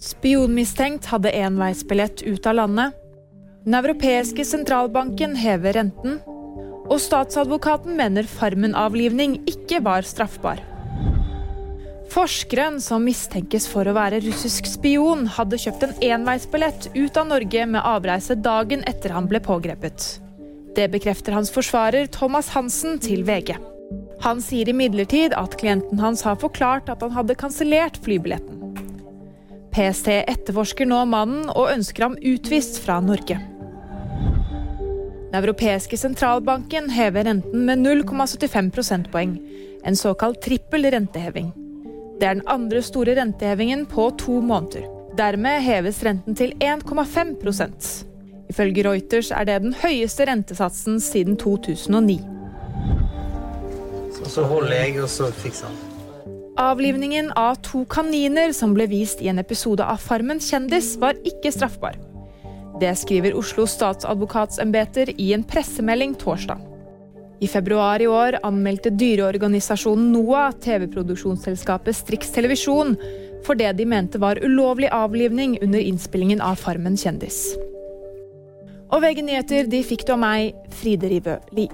Spionmistenkt hadde enveisbillett ut av landet. Den europeiske sentralbanken hever renten. Og statsadvokaten mener Farmen-avlivning ikke var straffbar. Forskeren som mistenkes for å være russisk spion, hadde kjøpt en enveisbillett ut av Norge med avreise dagen etter han ble pågrepet. Det bekrefter hans forsvarer Thomas Hansen til VG. Han sier imidlertid at klienten hans har forklart at han hadde kansellert flybilletten. PST etterforsker nå mannen og ønsker ham utvist fra Norge. Den europeiske sentralbanken hever renten med 0,75 prosentpoeng, en såkalt trippel renteheving. Det er den andre store rentehevingen på to måneder. Dermed heves renten til 1,5% Ifølge Reuters er det den høyeste rentesatsen siden 2009. Så holder jeg, og så fikser han. Avlivningen av to kaniner som ble vist i en episode av Farmen kjendis, var ikke straffbar. Det skriver Oslo statsadvokatsembeter i en pressemelding torsdag. I februar i år anmeldte dyreorganisasjonen NOAH TV-produksjonsselskapet Strix Televisjon for det de mente var ulovlig avlivning under innspillingen av Farmen kjendis. Og VG nyheter de fikk du av meg, Fride Rivø Lie.